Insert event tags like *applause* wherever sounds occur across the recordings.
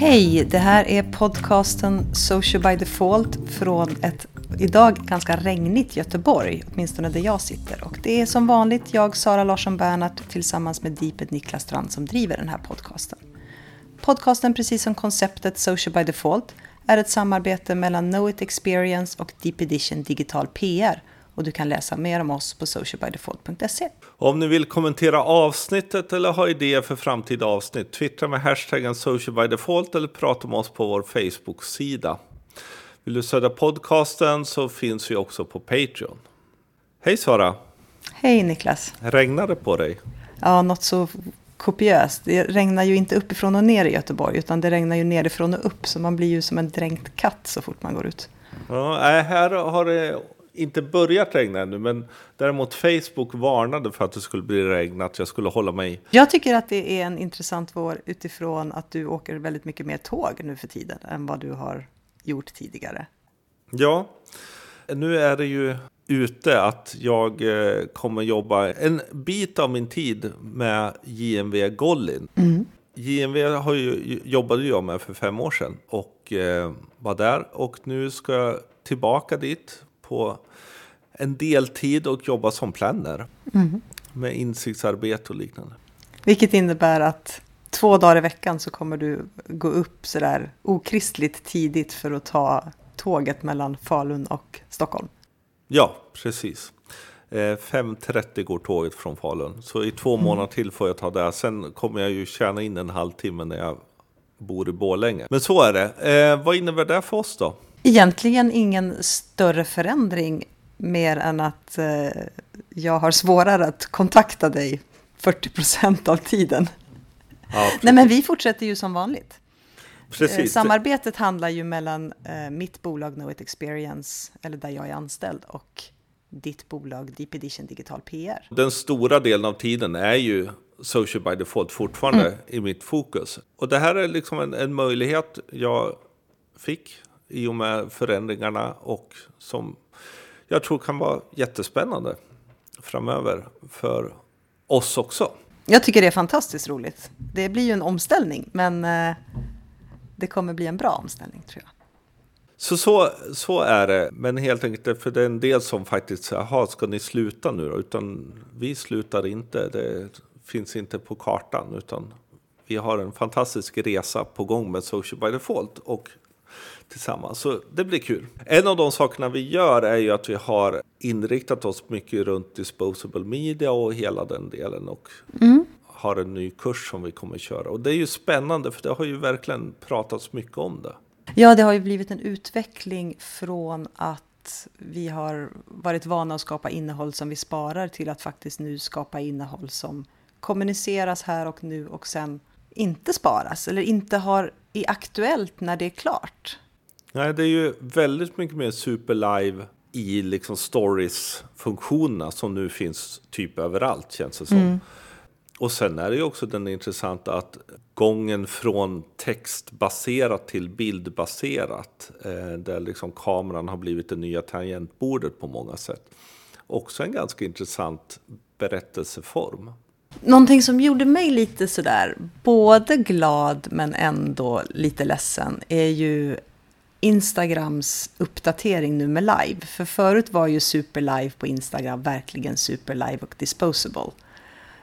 Hej, det här är podcasten Social by Default från ett idag ganska regnigt Göteborg, åtminstone där jag sitter. Och det är som vanligt jag, Sara Larsson Bernhardt, tillsammans med Deeped Niklas Strand som driver den här podcasten. Podcasten, precis som konceptet Social by Default, är ett samarbete mellan Know It Experience och Deep Edition Digital PR och du kan läsa mer om oss på socialbydefault.se. Om ni vill kommentera avsnittet eller ha idéer för framtida avsnitt, twittra med hashtaggen socialbydefault eller prata med oss på vår Facebook-sida. Vill du stödja podcasten så finns vi också på Patreon. Hej Sara! Hej Niklas! Regnar det på dig? Ja, något så kopiöst. Det regnar ju inte uppifrån och ner i Göteborg, utan det regnar ju nerifrån och upp, så man blir ju som en dränkt katt så fort man går ut. Ja, här har det inte börjat regna ännu, men däremot Facebook varnade för att det skulle bli regn, att jag skulle hålla mig. Jag tycker att det är en intressant vår utifrån att du åker väldigt mycket mer tåg nu för tiden än vad du har gjort tidigare. Ja, nu är det ju ute att jag eh, kommer jobba en bit av min tid med JMV Gollin. Mm. JMV har ju, jobbade jag med för fem år sedan och eh, var där och nu ska jag tillbaka dit på en deltid och jobba som planner. Mm. Med insiktsarbete och liknande. Vilket innebär att två dagar i veckan så kommer du gå upp sådär okristligt tidigt för att ta tåget mellan Falun och Stockholm. Ja, precis. 5.30 eh, går tåget från Falun. Så i två mm. månader till får jag ta det. Sen kommer jag ju tjäna in en halvtimme när jag bor i Borlänge. Men så är det. Eh, vad innebär det för oss då? Egentligen ingen större förändring mer än att eh, jag har svårare att kontakta dig 40 procent av tiden. Ja, *laughs* Nej, men vi fortsätter ju som vanligt. Precis. Eh, samarbetet handlar ju mellan eh, mitt bolag Knowit Experience, eller där jag är anställd, och ditt bolag Deep Edition Digital PR. Den stora delen av tiden är ju Social by Default fortfarande mm. i mitt fokus. Och det här är liksom en, en möjlighet jag fick i och med förändringarna och som jag tror kan vara jättespännande framöver för oss också. Jag tycker det är fantastiskt roligt. Det blir ju en omställning, men eh, det kommer bli en bra omställning tror jag. Så, så, så är det, men helt enkelt för det är en del som faktiskt säger, jaha, ska ni sluta nu då? Utan vi slutar inte, det finns inte på kartan, utan vi har en fantastisk resa på gång med Social by Default och tillsammans. Så det blir kul. En av de sakerna vi gör är ju att vi har inriktat oss mycket runt disposable media och hela den delen. Och mm. har en ny kurs som vi kommer köra. Och det är ju spännande för det har ju verkligen pratats mycket om det. Ja, det har ju blivit en utveckling från att vi har varit vana att skapa innehåll som vi sparar till att faktiskt nu skapa innehåll som kommuniceras här och nu och sen inte sparas eller inte har är aktuellt när det är klart. Nej, det är ju väldigt mycket mer superlive i liksom stories-funktionerna som nu finns typ överallt känns det som. Mm. Och sen är det ju också den intressanta att gången från textbaserat till bildbaserat, eh, där liksom kameran har blivit det nya tangentbordet på många sätt. Också en ganska intressant berättelseform. Någonting som gjorde mig lite sådär, både glad men ändå lite ledsen, är ju Instagrams uppdatering nu med live. För förut var ju superlive på Instagram verkligen superlive och disposable.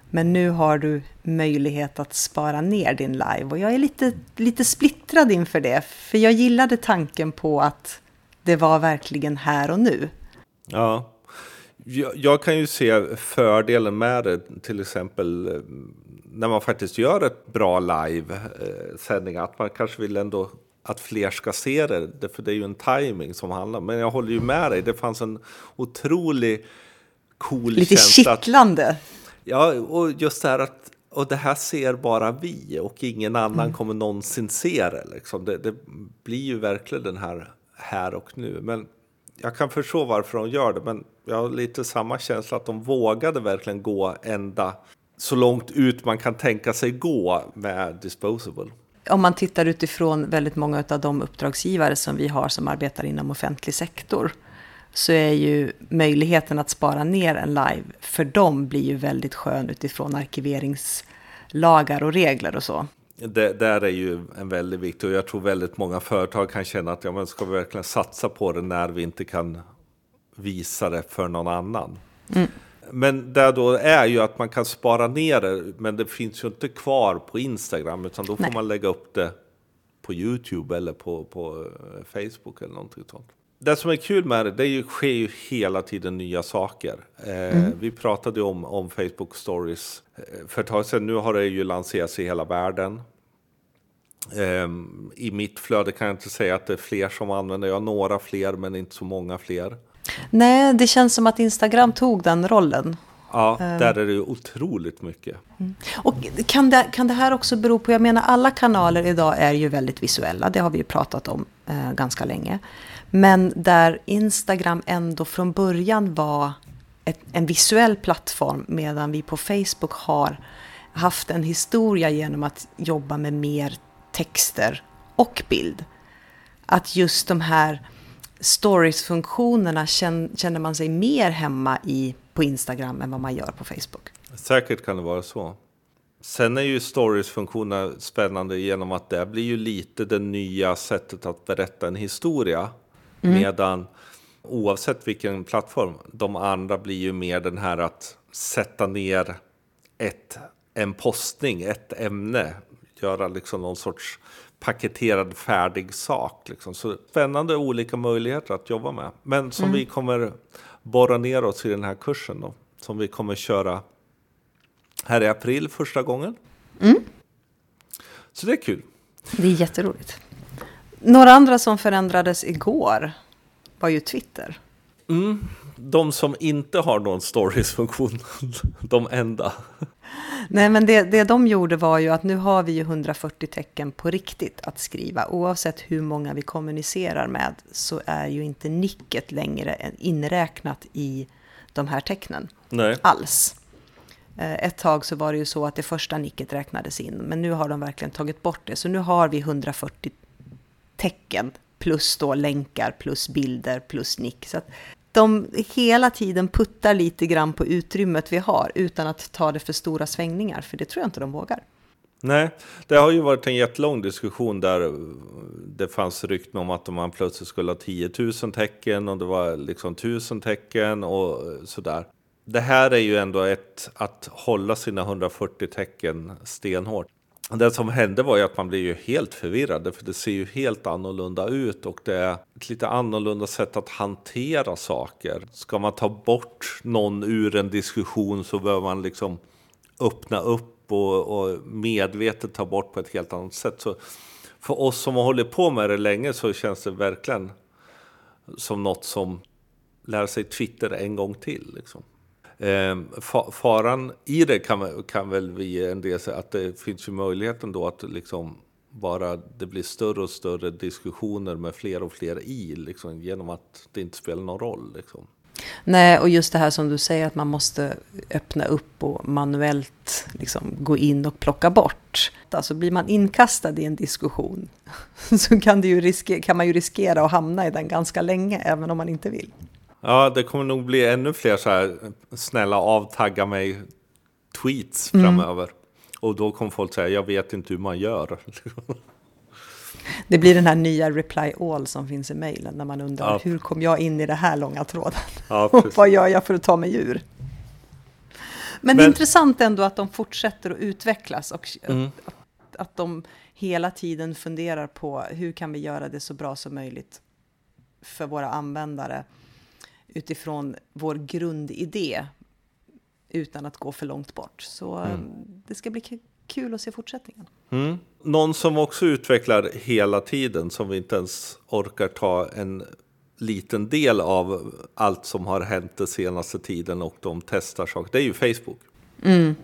Men nu har du möjlighet att spara ner din live och jag är lite, lite splittrad inför det. För jag gillade tanken på att det var verkligen här och nu. Ja, jag, jag kan ju se fördelen med det, till exempel eh, när man faktiskt gör ett bra live-sändning, eh, att man kanske vill ändå att fler ska se det, för det är ju en timing som handlar Men jag håller ju med dig, det fanns en otrolig cool Lite känsla. Lite kittlande. Ja, och just det här att och det här ser bara vi och ingen annan mm. kommer någonsin se det. Liksom. Det, det, blir ju verkligen den här här och nu. Men jag kan förstå varför de gör det, men jag har lite samma känsla att de vågade verkligen gå ända så långt ut man kan tänka sig gå med Disposable om man tittar utifrån väldigt många av de uppdragsgivare som vi har som arbetar inom offentlig sektor, så är ju möjligheten att spara ner en live, för dem blir ju väldigt skön utifrån arkiveringslagar och regler och så. det där är ju en väldigt viktig och jag tror väldigt många företag kan känna att ja, men ska vi verkligen satsa på det när vi inte kan visa det för någon annan? Mm. Men det då är ju att man kan spara ner det, men det finns ju inte kvar på Instagram, utan då får Nej. man lägga upp det på YouTube eller på, på eh, Facebook eller någonting sånt. Det som är kul med det, det ju, sker ju hela tiden nya saker. Eh, mm. Vi pratade om, om Facebook Stories eh, för ett tag sedan. Nu har det ju lanserats i hela världen. Eh, I mitt flöde kan jag inte säga att det är fler som använder. Jag har några fler, men inte så många fler. Nej, det känns som att Instagram tog den rollen. Ja, eh. där är det otroligt mycket. Mm. Och kan det, kan det här också bero på, jag menar alla kanaler idag är ju väldigt visuella, det har vi ju pratat om eh, ganska länge. Men där Instagram ändå från början var ett, en visuell plattform medan vi på Facebook har haft en historia genom att jobba med mer texter och bild. Att just de här stories-funktionerna känner man sig mer hemma i på Instagram än vad man gör på Facebook. Säkert kan det vara så. Sen är ju stories-funktionen spännande genom att det blir ju lite det nya sättet att berätta en historia. Mm. Medan oavsett vilken plattform, de andra blir ju mer den här att sätta ner ett, en postning, ett ämne, göra liksom någon sorts paketerad färdig sak. Liksom. Så spännande olika möjligheter att jobba med. Men som mm. vi kommer borra ner oss i den här kursen då, som vi kommer köra här i april första gången. Mm. Så det är kul. Det är jätteroligt. Några andra som förändrades igår var ju Twitter. Mm. De som inte har någon stories-funktion, *laughs* de enda. Nej, men det, det de gjorde var ju att nu har vi ju 140 tecken på riktigt att skriva. Oavsett hur många vi kommunicerar med så är ju inte nicket längre inräknat i de här tecknen. Nej. Alls. Eh, ett tag så var det ju så att det första nicket räknades in, men nu har de verkligen tagit bort det. Så nu har vi 140 tecken plus då länkar plus bilder plus nick. Så de hela tiden puttar lite grann på utrymmet vi har utan att ta det för stora svängningar, för det tror jag inte de vågar. Nej, det har ju varit en jättelång diskussion där det fanns rykten om att man plötsligt skulle ha 10 000 tecken och det var liksom 1000 tecken och sådär. Det här är ju ändå ett att hålla sina 140 tecken stenhårt. Det som hände var ju att man blev ju helt förvirrad, för det ser ju helt annorlunda ut och det är ett lite annorlunda sätt att hantera saker. Ska man ta bort någon ur en diskussion så behöver man liksom öppna upp och, och medvetet ta bort på ett helt annat sätt. Så för oss som har hållit på med det länge så känns det verkligen som något som lär sig Twitter en gång till. Liksom. Ehm, faran i det kan, kan väl vi en del säga att det finns ju möjligheten då att liksom bara det blir större och större diskussioner med fler och fler i, liksom, genom att det inte spelar någon roll. Liksom. Nej, och just det här som du säger att man måste öppna upp och manuellt liksom gå in och plocka bort. Alltså blir man inkastad i en diskussion *laughs* så kan, det ju riskera, kan man ju riskera att hamna i den ganska länge, även om man inte vill. Ja, det kommer nog bli ännu fler så här snälla avtagga mig tweets mm. framöver. Och då kommer folk säga, jag vet inte hur man gör. *laughs* Det blir den här nya reply all som finns i mejlen när man undrar ja. hur kom jag in i det här långa tråden? Ja, *laughs* och vad gör jag för att ta mig ur? Men, Men det är intressant ändå att de fortsätter att utvecklas och mm. att, att de hela tiden funderar på hur kan vi göra det så bra som möjligt för våra användare utifrån vår grundidé utan att gå för långt bort. Så mm. Eh, det ska bli kul att se fortsättningen. Mm. Någon som också utvecklar hela tiden, som vi inte ens orkar ta en liten del av allt som har hänt den senaste tiden och de testar saker, det är ju Facebook. Mm.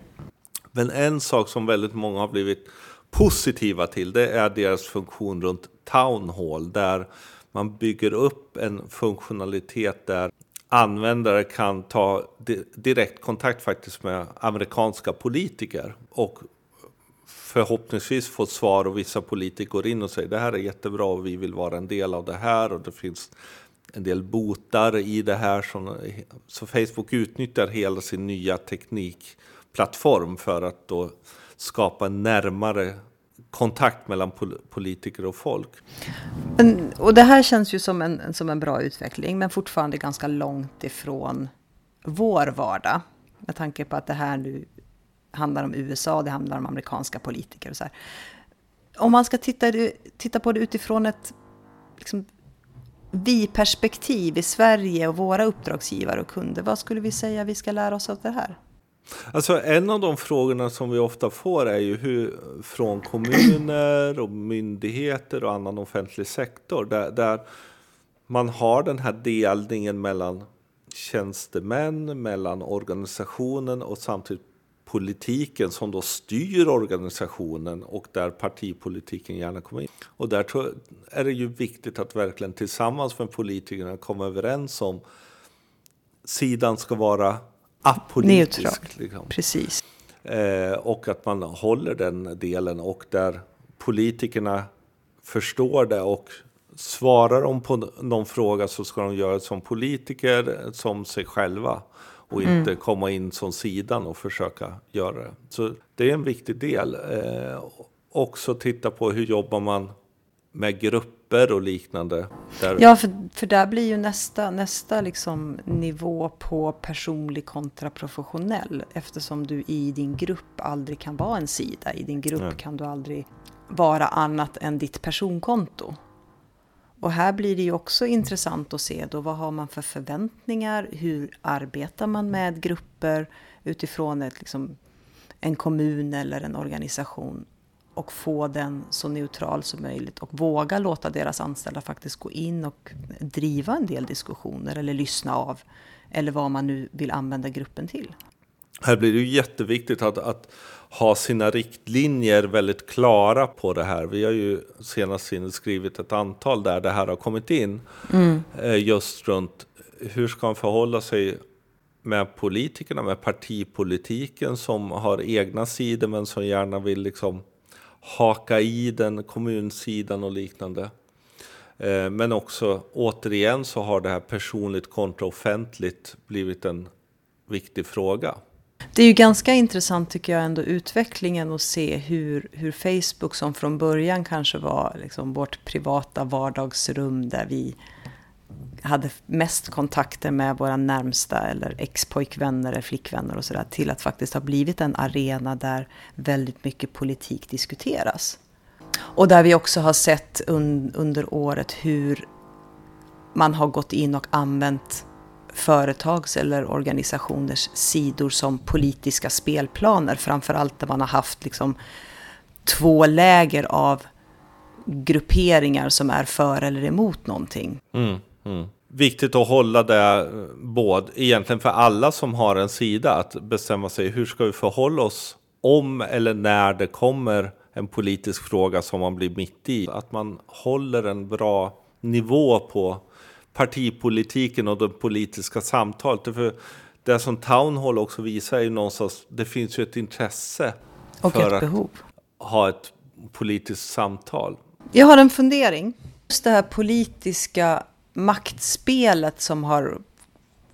Men en sak som väldigt många har blivit positiva till, det är deras funktion runt Town Hall, där man bygger upp en funktionalitet där användare kan ta direktkontakt faktiskt med amerikanska politiker och förhoppningsvis få svar och vissa politiker går in och säger det här är jättebra och vi vill vara en del av det här och det finns en del botar i det här. Som, så Facebook utnyttjar hela sin nya teknikplattform för att då skapa närmare kontakt mellan pol politiker och folk. Men, och det här känns ju som en, som en bra utveckling, men fortfarande ganska långt ifrån vår vardag. Med tanke på att det här nu handlar om USA, det handlar om amerikanska politiker och så här. Om man ska titta, titta på det utifrån ett liksom, vi-perspektiv i Sverige och våra uppdragsgivare och kunder, vad skulle vi säga vi ska lära oss av det här? Alltså en av de frågorna som vi ofta får är ju hur från kommuner och myndigheter och annan offentlig sektor där, där man har den här delningen mellan tjänstemän, mellan organisationen och samtidigt politiken som då styr organisationen och där partipolitiken gärna kommer in. Och där är det ju viktigt att verkligen tillsammans med politikerna komma överens om sidan ska vara apolitisk. Neutral, liksom. precis. Eh, och att man håller den delen och där politikerna förstår det och svarar de på någon fråga så ska de göra det som politiker, som sig själva och mm. inte komma in som sidan och försöka göra det. Så det är en viktig del. Eh, också titta på hur jobbar man med grupper och liknande. Där... Ja, för, för där blir ju nästa, nästa liksom nivå på personlig kontra professionell. Eftersom du i din grupp aldrig kan vara en sida. I din grupp Nej. kan du aldrig vara annat än ditt personkonto. Och här blir det ju också intressant att se då vad har man för förväntningar? Hur arbetar man med grupper utifrån ett, liksom, en kommun eller en organisation? Och få den så neutral som möjligt och våga låta deras anställda faktiskt gå in och driva en del diskussioner eller lyssna av eller vad man nu vill använda gruppen till. Här blir det ju jätteviktigt att, att ha sina riktlinjer väldigt klara på det här. Vi har ju senast skrivit ett antal där det här har kommit in. Mm. Eh, just runt hur ska man förhålla sig med politikerna, med partipolitiken som har egna sidor men som gärna vill liksom haka i den, kommunsidan och liknande. Eh, men också återigen så har det här personligt kontra offentligt blivit en viktig fråga. Det är ju ganska intressant tycker jag ändå utvecklingen och se hur, hur Facebook som från början kanske var liksom vårt privata vardagsrum där vi hade mest kontakter med våra närmsta eller ex-pojkvänner eller flickvänner och sådär till att faktiskt ha blivit en arena där väldigt mycket politik diskuteras. Och där vi också har sett un under året hur man har gått in och använt företags eller organisationers sidor som politiska spelplaner. Framförallt där man har haft liksom två läger av grupperingar som är för eller emot någonting. Mm. Mm. Viktigt att hålla det både, egentligen för alla som har en sida, att bestämma sig hur ska vi förhålla oss om eller när det kommer en politisk fråga som man blir mitt i. Att man håller en bra nivå på partipolitiken och det politiska samtalet. För det som Town Hall också visar är ju någonstans, det finns ju ett intresse och för ett att behov. ha ett politiskt samtal. Jag har en fundering. Just det här politiska maktspelet som har,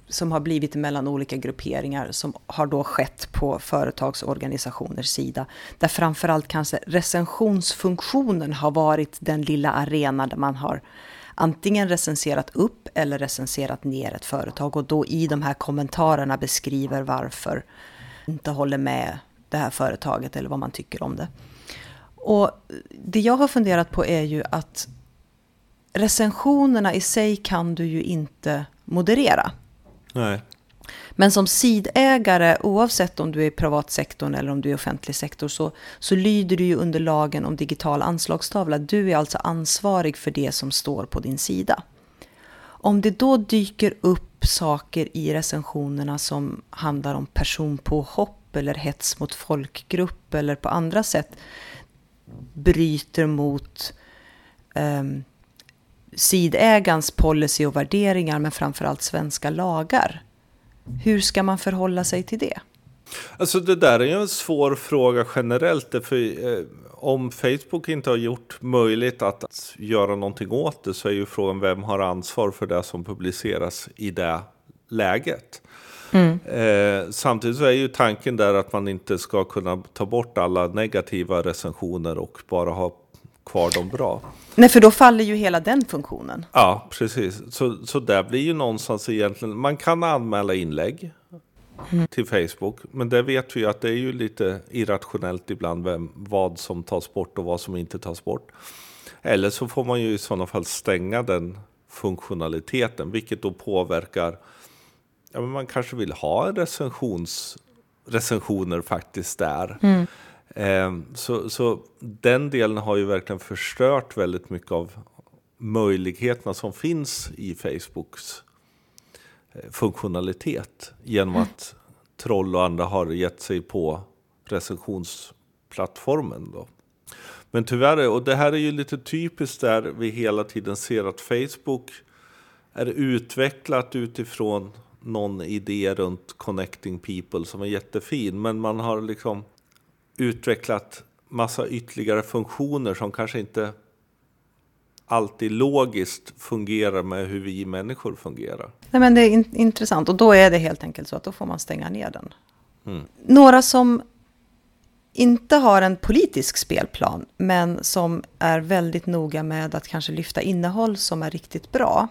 som har blivit mellan olika grupperingar som har då skett på företagsorganisationers sida. Där framförallt kanske recensionsfunktionen har varit den lilla arena där man har antingen recenserat upp eller recenserat ner ett företag och då i de här kommentarerna beskriver varför inte håller med det här företaget eller vad man tycker om det. Och det jag har funderat på är ju att recensionerna i sig kan du ju inte moderera. Nej. Men som sidägare, oavsett om du är i privatsektorn eller om du är i offentlig sektor, så, så lyder du ju under lagen om digital anslagstavla. Du är alltså ansvarig för det som står på din sida. Om det då dyker upp saker i recensionerna som handlar om personpåhopp eller hets mot folkgrupp eller på andra sätt bryter mot um, sidägans policy och värderingar, men framförallt svenska lagar. Hur ska man förhålla sig till det? Alltså det där är ju en svår fråga generellt. För, eh, om Facebook inte har gjort möjligt att göra någonting åt det så är ju frågan vem har ansvar för det som publiceras i det läget. Mm. Eh, samtidigt så är ju tanken där att man inte ska kunna ta bort alla negativa recensioner och bara ha kvar de bra. Nej, för då faller ju hela den funktionen. Ja, precis. Så, så där blir ju någonstans egentligen, man kan anmäla inlägg mm. till Facebook, men det vet vi ju att det är ju lite irrationellt ibland vem, vad som tas bort och vad som inte tas bort. Eller så får man ju i sådana fall stänga den funktionaliteten, vilket då påverkar ja, men man kanske vill ha recensions, recensioner faktiskt där. Mm. Eh, så, så den delen har ju verkligen förstört väldigt mycket av möjligheterna som finns i Facebooks eh, funktionalitet genom mm. att Troll och andra har gett sig på recensionsplattformen. Då. Men tyvärr, och det här är ju lite typiskt där vi hela tiden ser att Facebook är utvecklat utifrån någon idé runt connecting people som är jättefin. Men man har liksom utvecklat massa ytterligare funktioner som kanske inte alltid logiskt fungerar med hur vi människor fungerar. Nej, men det är in intressant och då är det helt enkelt så att då får man stänga ner den. Mm. Några som inte har en politisk spelplan men som är väldigt noga med att kanske lyfta innehåll som är riktigt bra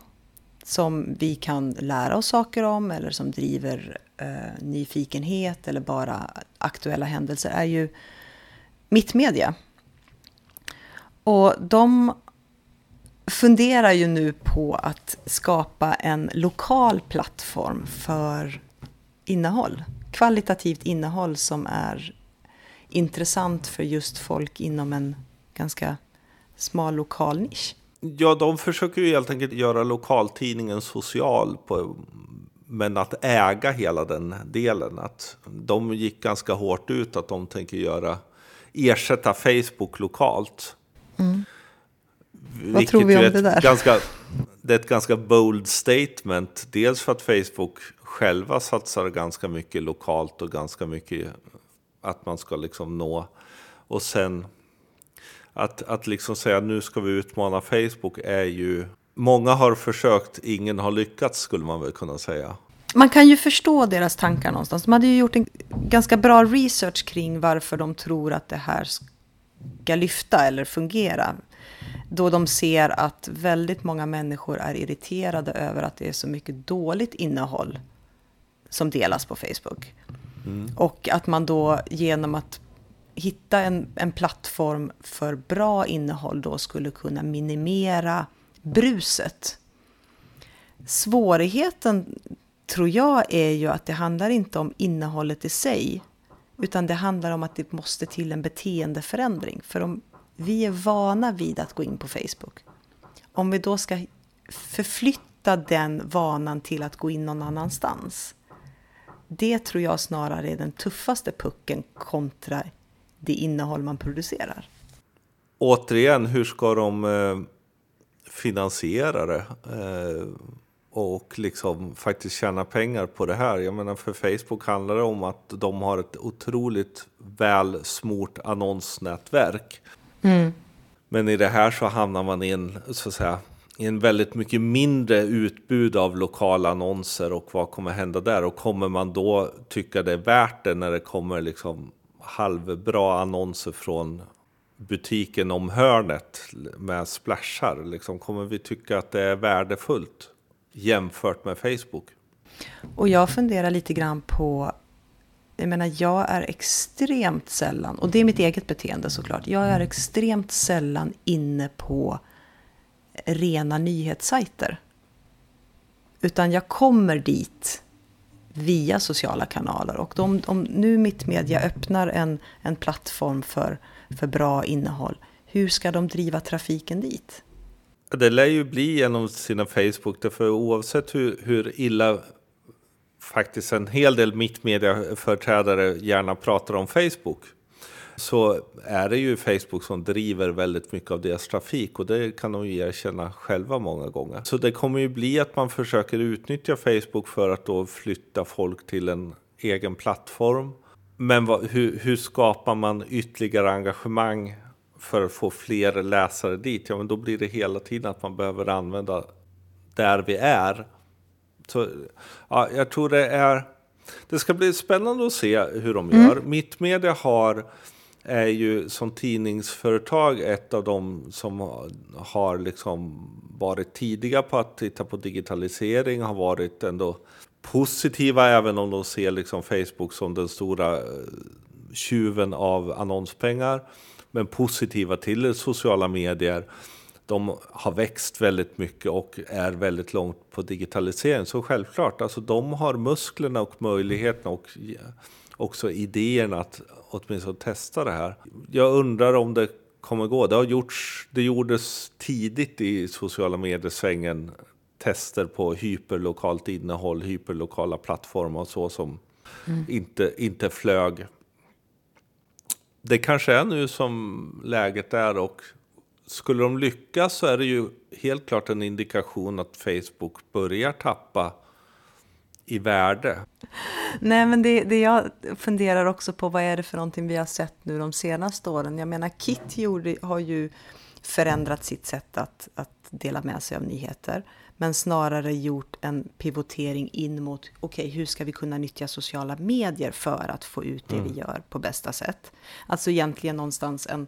som vi kan lära oss saker om eller som driver eh, nyfikenhet eller bara aktuella händelser är ju Mittmedia. Och de funderar ju nu på att skapa en lokal plattform för innehåll. Kvalitativt innehåll som är intressant för just folk inom en ganska smal lokal nisch. Ja, de försöker ju helt enkelt göra lokaltidningen social, på, men att äga hela den delen. Att de gick ganska hårt ut att de tänker göra, ersätta Facebook lokalt. Mm. Vad tror vi om det där? Ganska, det är ett ganska bold statement. Dels för att Facebook själva satsar ganska mycket lokalt och ganska mycket att man ska liksom nå. Och sen att, att liksom säga nu ska vi utmana Facebook är ju... Många har försökt, ingen har lyckats skulle man väl kunna säga. Man kan ju förstå deras tankar någonstans. De hade ju gjort en ganska bra research kring varför de tror att det här ska lyfta eller fungera. Då de ser att väldigt många människor är irriterade över att det är så mycket dåligt innehåll som delas på Facebook. Mm. Och att man då genom att hitta en, en plattform för bra innehåll då skulle kunna minimera bruset. Svårigheten tror jag är ju att det handlar inte om innehållet i sig, utan det handlar om att det måste till en beteendeförändring. För om vi är vana vid att gå in på Facebook, om vi då ska förflytta den vanan till att gå in någon annanstans, det tror jag snarare är den tuffaste pucken kontra det innehåll man producerar. Återigen, hur ska de eh, finansiera det? Eh, och liksom faktiskt tjäna pengar på det här. Jag menar för Facebook handlar det om att de har ett otroligt väl smort annonsnätverk. Mm. Men i det här så hamnar man i en, så att säga, i en väldigt mycket mindre utbud av lokala annonser och vad kommer hända där? Och kommer man då tycka det är värt det när det kommer liksom halvbra annonser från butiken om hörnet med splashar? Liksom, kommer vi tycka att det är värdefullt jämfört med Facebook? Och jag funderar lite grann på jag menar, jag är extremt sällan, och det är mitt eget beteende såklart, jag är extremt sällan inne på rena nyhetssajter. Utan jag kommer dit via sociala kanaler. Och om, om nu Mittmedia öppnar en, en plattform för, för bra innehåll, hur ska de driva trafiken dit? Det lär ju bli genom sina Facebook, för oavsett hur, hur illa faktiskt en hel del mittmediaföreträdare gärna pratar om Facebook, så är det ju Facebook som driver väldigt mycket av deras trafik och det kan de ju erkänna själva många gånger. Så det kommer ju bli att man försöker utnyttja Facebook för att då flytta folk till en egen plattform. Men vad, hur, hur skapar man ytterligare engagemang för att få fler läsare dit? Ja, men då blir det hela tiden att man behöver använda där vi är. Så ja, jag tror det är det ska bli spännande att se hur de gör. Mm. Mittmedia har är ju som tidningsföretag ett av de som har liksom varit tidiga på att titta på digitalisering, har varit ändå positiva även om de ser liksom Facebook som den stora eh, tjuven av annonspengar. Men positiva till sociala medier. De har växt väldigt mycket och är väldigt långt på digitalisering. Så självklart, alltså de har musklerna och möjligheterna och också idén att åtminstone testa det här. Jag undrar om det kommer gå. Det, har gjorts, det gjordes tidigt i sociala medier-svängen tester på hyperlokalt innehåll, hyperlokala plattformar och så som mm. inte, inte flög. Det kanske är nu som läget är och skulle de lyckas så är det ju helt klart en indikation att Facebook börjar tappa i värde. Nej, men det, det jag funderar också på, vad är det för någonting vi har sett nu de senaste åren? Jag menar, Kit gjorde, har ju förändrat sitt sätt att, att dela med sig av nyheter, men snarare gjort en pivotering in mot, okej, okay, hur ska vi kunna nyttja sociala medier för att få ut det mm. vi gör på bästa sätt? Alltså egentligen någonstans en,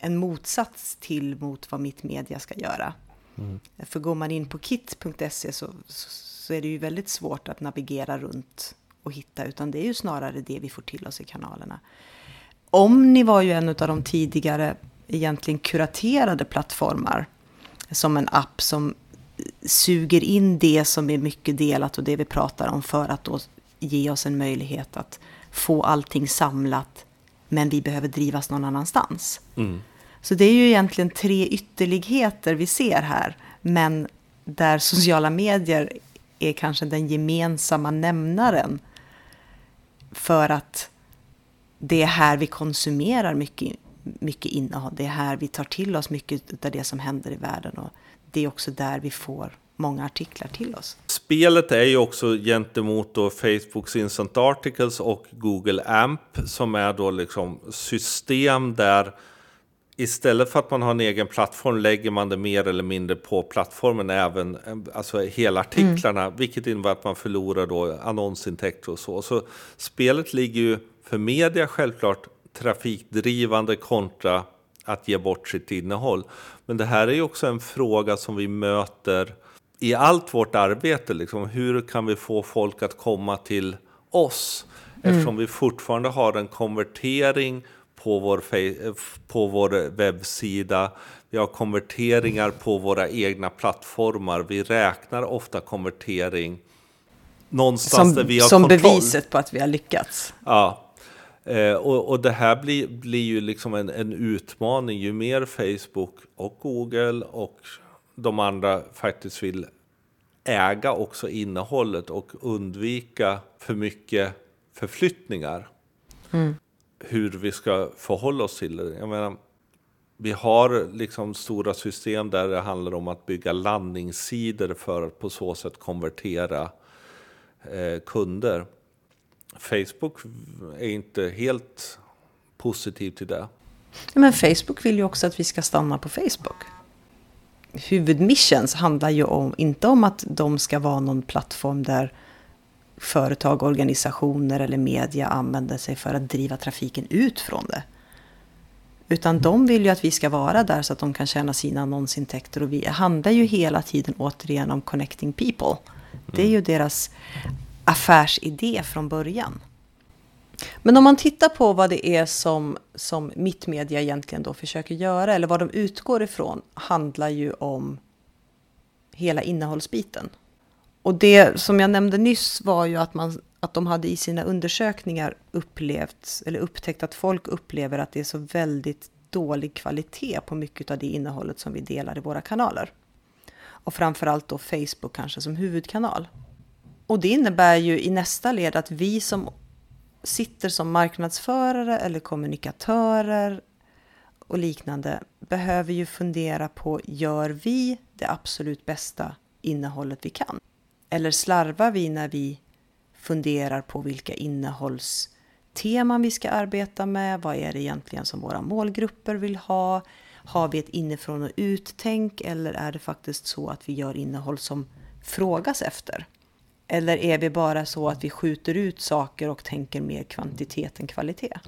en motsats till mot vad mitt media ska göra. Mm. För går man in på kit.se så, så är det ju väldigt svårt att navigera runt och hitta, utan det är ju snarare det vi får till oss i kanalerna. Omni var ju en av de tidigare egentligen kuraterade plattformar som en app som suger in det som är mycket delat och det vi pratar om för att då ge oss en möjlighet att få allting samlat men vi behöver drivas någon annanstans. Mm. Så det är ju egentligen tre ytterligheter vi ser här men där sociala medier är kanske den gemensamma nämnaren för att det är här vi konsumerar mycket, mycket innehåll. Det är här vi tar till oss mycket av det som händer i världen och det är också där vi får många artiklar till oss. Spelet är ju också gentemot då Facebooks Instant Articles och Google AMP som är då liksom system där istället för att man har en egen plattform lägger man det mer eller mindre på plattformen, även alltså hela artiklarna, mm. vilket innebär att man förlorar då annonsintäkter och så. Så spelet ligger ju för media självklart trafikdrivande kontra att ge bort sitt innehåll. Men det här är ju också en fråga som vi möter i allt vårt arbete. Liksom. Hur kan vi få folk att komma till oss? Mm. Eftersom vi fortfarande har en konvertering på vår, på vår webbsida. Vi har konverteringar på våra egna plattformar. Vi räknar ofta konvertering någonstans som, där vi har som kontroll. Som beviset på att vi har lyckats. Ja. Eh, och, och det här blir, blir ju liksom en, en utmaning. Ju mer Facebook och Google och de andra faktiskt vill äga också innehållet och undvika för mycket förflyttningar. Mm hur vi ska förhålla oss till det. Jag menar, vi har liksom stora system där det handlar om att bygga landningssidor för att på så sätt konvertera eh, kunder. Facebook är inte helt positiv till det. Men Facebook vill ju också att vi ska stanna på Facebook. Huvudmissions handlar ju om, inte om att de ska vara någon plattform där företag, organisationer eller media använder sig för att driva trafiken ut från det. Utan de vill ju att vi ska vara där så att de kan tjäna sina annonsintäkter. Och vi handlar ju hela tiden återigen om connecting people. Det är ju deras affärsidé från början. Men om man tittar på vad det är som, som Mittmedia egentligen då försöker göra, eller vad de utgår ifrån, handlar ju om hela innehållsbiten. Och det som jag nämnde nyss var ju att, man, att de hade i sina undersökningar upplevt, eller upptäckt att folk upplever att det är så väldigt dålig kvalitet på mycket av det innehållet som vi delar i våra kanaler. Och framförallt då Facebook kanske som huvudkanal. Och det innebär ju i nästa led att vi som sitter som marknadsförare eller kommunikatörer och liknande behöver ju fundera på, gör vi det absolut bästa innehållet vi kan? Eller slarvar vi när vi funderar på vilka innehållsteman vi ska arbeta med? Vad är det egentligen som våra målgrupper vill ha? Har vi ett inifrån och uttänk eller är det faktiskt så att vi gör innehåll som frågas efter? Eller är vi bara så att vi skjuter ut saker och tänker mer kvantitet än kvalitet?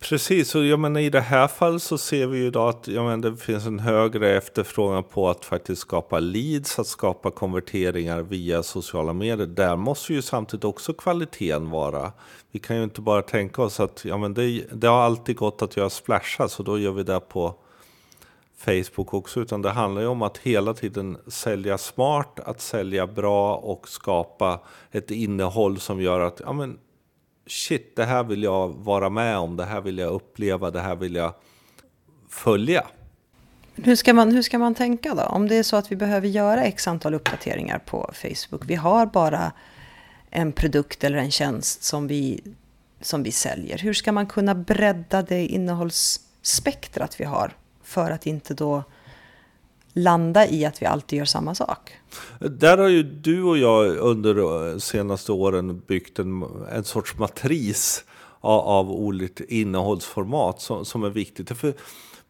Precis, och jag menar, i det här fallet så ser vi ju idag att jag menar, det finns en högre efterfrågan på att faktiskt skapa leads, att skapa konverteringar via sociala medier. Där måste ju samtidigt också kvaliteten vara. Vi kan ju inte bara tänka oss att ja, men det, det har alltid gått att göra splasha, så då gör vi det på Facebook också, utan det handlar ju om att hela tiden sälja smart, att sälja bra och skapa ett innehåll som gör att ja, men shit, det här vill jag vara med om, det här vill jag uppleva, det här vill jag följa. Hur ska, man, hur ska man tänka då? Om det är så att vi behöver göra x antal uppdateringar på Facebook. Vi har bara en produkt eller en tjänst som vi, som vi säljer. Hur ska man kunna bredda det innehållsspektrat vi har för att inte då landa i att vi alltid gör samma sak. Där har ju du och jag under de senaste åren byggt en, en sorts matris av, av olika innehållsformat som, som är viktigt. För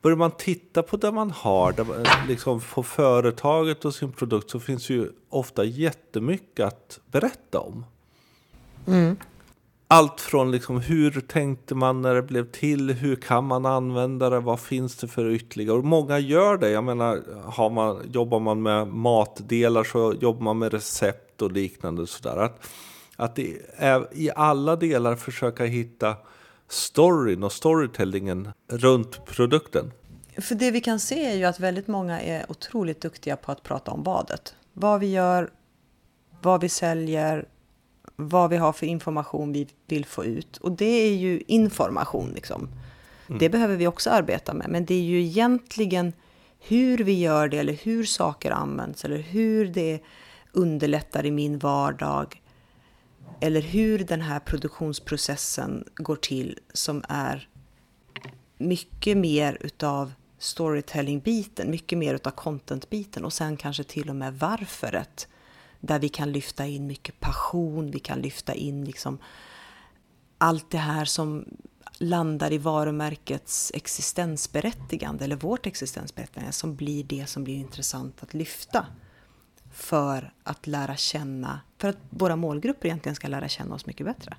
börjar man titta på det man har, där man, liksom på företaget och sin produkt så finns ju ofta jättemycket att berätta om. Mm allt från liksom hur tänkte man när det blev till, hur kan man använda det, vad finns det för ytterligare? Och många gör det. Jag menar, har man, jobbar man med matdelar så jobbar man med recept och liknande. Sådär. Att, att det är, i alla delar försöka hitta storyn och storytellingen runt produkten. För det vi kan se är ju att väldigt många är otroligt duktiga på att prata om badet. Vad vi gör, vad vi säljer, vad vi har för information vi vill få ut. Och det är ju information liksom. Mm. Det behöver vi också arbeta med. Men det är ju egentligen hur vi gör det eller hur saker används eller hur det underlättar i min vardag. Eller hur den här produktionsprocessen går till som är mycket mer utav storytelling-biten, mycket mer utav content-biten och sen kanske till och med varföret där vi kan lyfta in mycket passion, vi kan lyfta in liksom allt det här som landar i varumärkets existensberättigande eller vårt existensberättigande som blir det som blir intressant att lyfta för att lära känna, för att våra målgrupper egentligen ska lära känna oss mycket bättre.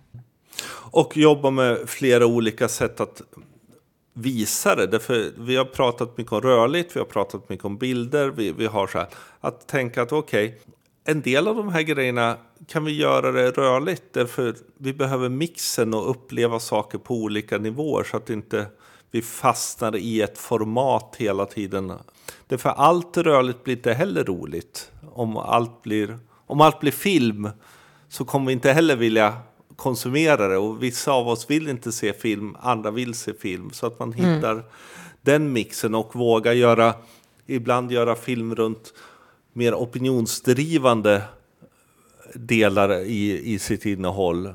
Och jobba med flera olika sätt att visa det. Därför vi har pratat mycket om rörligt, vi har pratat mycket om bilder, vi, vi har så här, att tänka att okej, okay, en del av de här grejerna kan vi göra det rörligt. Därför vi behöver mixen och uppleva saker på olika nivåer så att inte vi fastnar i ett format hela tiden. Därför allt rörligt blir inte heller roligt. Om allt blir, om allt blir film så kommer vi inte heller vilja konsumera det. Och vissa av oss vill inte se film, andra vill se film. Så att man mm. hittar den mixen och vågar göra, ibland göra film runt mer opinionsdrivande delar i, i sitt innehåll.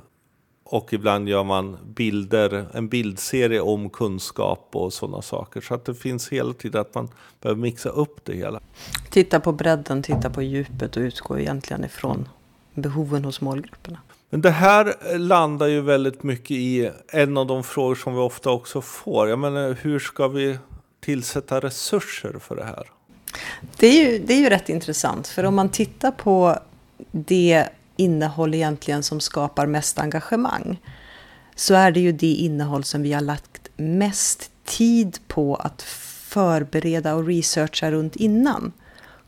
Och ibland gör man bilder, en bildserie om kunskap och sådana saker. Så att det finns hela tiden att man behöver mixa upp det hela. Titta på bredden, titta på djupet och utgå egentligen ifrån behoven hos målgrupperna. Men det här landar ju väldigt mycket i en av de frågor som vi ofta också får. Jag menar, hur ska vi tillsätta resurser för det här? Det är, ju, det är ju rätt intressant, för om man tittar på det innehåll egentligen som skapar mest engagemang, så är det ju det innehåll som vi har lagt mest tid på att förbereda och researcha runt innan,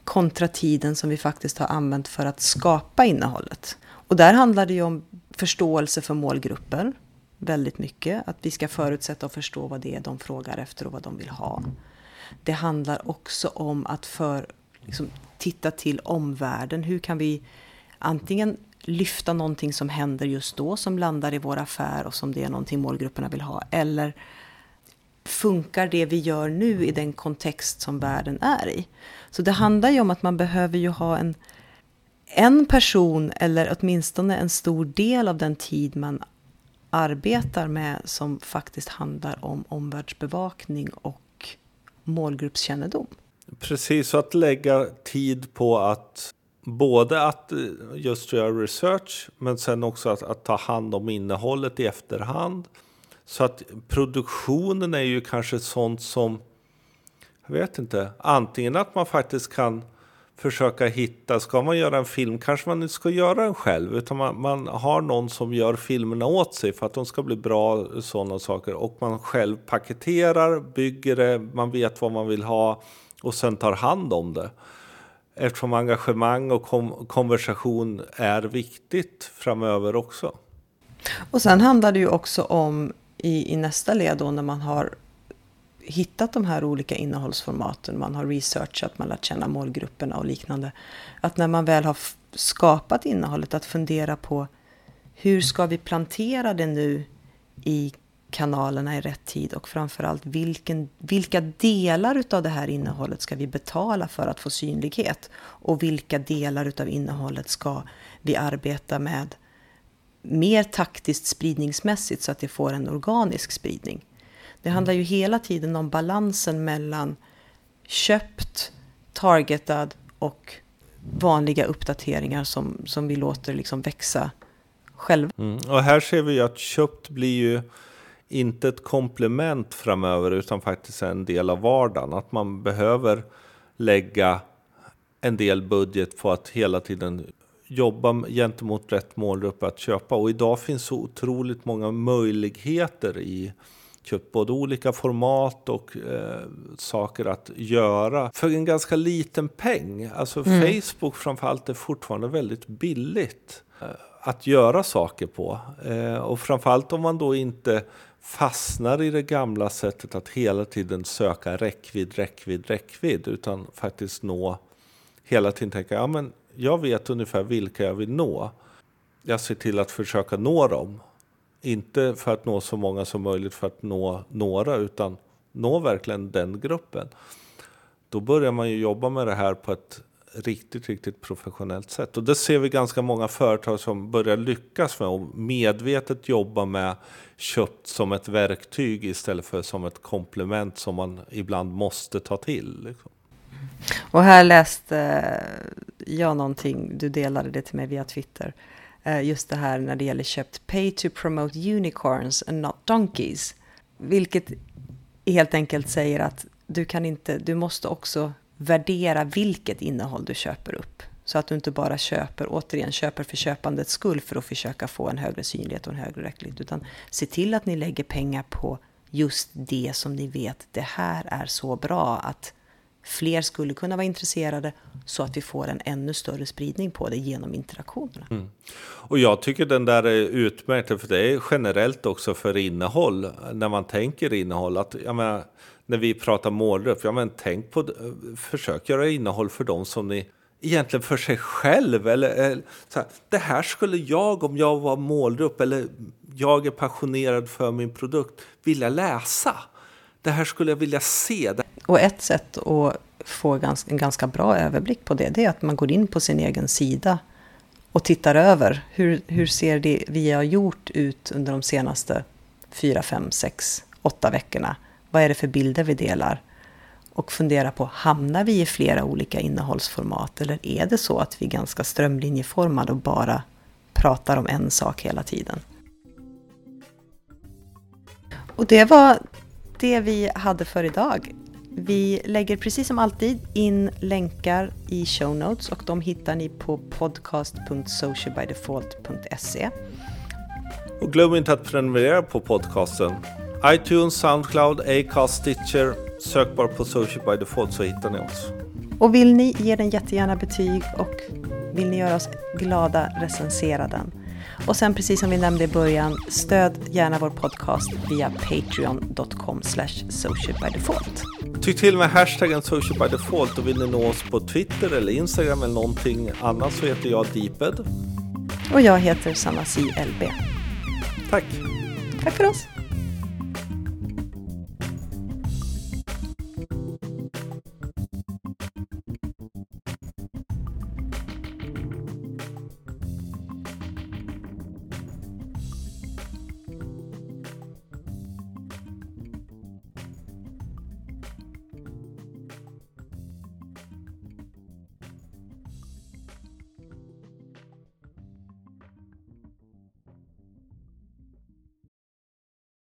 kontra tiden som vi faktiskt har använt för att skapa innehållet. Och där handlar det ju om förståelse för målgrupper, väldigt mycket. Att vi ska förutsätta och förstå vad det är de frågar efter och vad de vill ha. Det handlar också om att för, liksom, titta till omvärlden. Hur kan vi antingen lyfta någonting som händer just då, som landar i vår affär och som det är någonting målgrupperna vill ha. Eller funkar det vi gör nu i den kontext som världen är i? Så det handlar ju om att man behöver ju ha en, en person eller åtminstone en stor del av den tid man arbetar med som faktiskt handlar om omvärldsbevakning och målgruppskännedom. Precis, så att lägga tid på att både att eh, just göra research men sen också att, att, ta hand om innehållet i efterhand. Så att produktionen är ju kanske sånt som, jag vet inte, antingen att man faktiskt kan försöka hitta, ska man göra en film kanske man inte ska göra den själv utan man, man har någon som gör filmerna åt sig för att de ska bli bra sådana saker och man själv paketerar, bygger det, man vet vad man vill ha och sen tar hand om det. Eftersom engagemang och kom konversation är viktigt framöver också. Och sen handlar det ju också om i, i nästa led då när man har hittat de här olika innehållsformaten, man har researchat, man har lärt känna målgrupperna och liknande. Att när man väl har skapat innehållet, att fundera på hur ska vi plantera det nu i kanalerna i rätt tid och framförallt vilken, vilka delar av det här innehållet ska vi betala för att få synlighet och vilka delar av innehållet ska vi arbeta med mer taktiskt spridningsmässigt så att det får en organisk spridning. Det handlar ju hela tiden om balansen mellan köpt, targetad och vanliga uppdateringar som, som vi låter liksom växa själva. Mm. Och här ser vi ju att köpt blir ju inte ett komplement framöver utan faktiskt en del av vardagen. Att man behöver lägga en del budget på att hela tiden jobba gentemot rätt målgrupp att köpa. Och idag finns så otroligt många möjligheter i köpt både olika format och eh, saker att göra för en ganska liten peng. Alltså mm. Facebook framförallt är fortfarande väldigt billigt eh, att göra saker på. Eh, och framförallt om man då inte fastnar i det gamla sättet att hela tiden söka räckvidd, räckvidd, räckvidd utan faktiskt nå hela tiden tänka ja men jag vet ungefär vilka jag vill nå. Jag ser till att försöka nå dem inte för att nå så många som möjligt för att nå några, utan nå verkligen den gruppen. Då börjar man ju jobba med det här på ett riktigt, riktigt professionellt sätt. Och det ser vi ganska många företag som börjar lyckas med och medvetet jobba med köpt som ett verktyg istället för som ett komplement som man ibland måste ta till. Liksom. Och här läste eh, jag någonting, du delade det till mig via Twitter. Eh, just det här när det gäller köpt pay to promote unicorns and not donkeys. Vilket helt enkelt säger att du kan inte, du måste också värdera vilket innehåll du köper upp. Så att du inte bara köper, återigen köper för köpandets skull för att försöka få en högre synlighet och en högre räckvidd. Utan se till att ni lägger pengar på just det som ni vet, det här är så bra att fler skulle kunna vara intresserade så att vi får en ännu större spridning på det genom interaktionerna. Mm. Och jag tycker den där är utmärkt, för det är generellt också för innehåll, när man tänker innehåll. Att, jag menar, när vi pratar målgrupp, ja, men tänk på, försök göra innehåll för dem som ni egentligen för sig själv. Eller, eller så här, det här skulle jag, om jag var målgrupp, eller jag är passionerad för min produkt, vilja läsa. Det här skulle jag vilja se. Och ett sätt att få en ganska bra överblick på det, det är att man går in på sin egen sida och tittar över. Hur, hur ser det vi har gjort ut under de senaste fyra, fem, sex, åtta veckorna? Vad är det för bilder vi delar? Och fundera på, hamnar vi i flera olika innehållsformat? Eller är det så att vi är ganska strömlinjeformade och bara pratar om en sak hela tiden? Och det var det vi hade för idag. Vi lägger precis som alltid in länkar i show notes och de hittar ni på podcast.socialbydefault.se. Och glöm inte att prenumerera på podcasten. iTunes, Soundcloud, Acast, Stitcher. Sök bara på Social by Default så hittar ni oss. Och vill ni ge den jättegärna betyg och vill ni göra oss glada, recensera den. Och sen precis som vi nämnde i början, stöd gärna vår podcast via patreon.com socialbydefault. Tyck till med hashtaggen socialbydefault och vill ni nå oss på Twitter eller Instagram eller någonting annat så heter jag Deeped. Och jag heter Sanna C. LB. Tack. Tack för oss.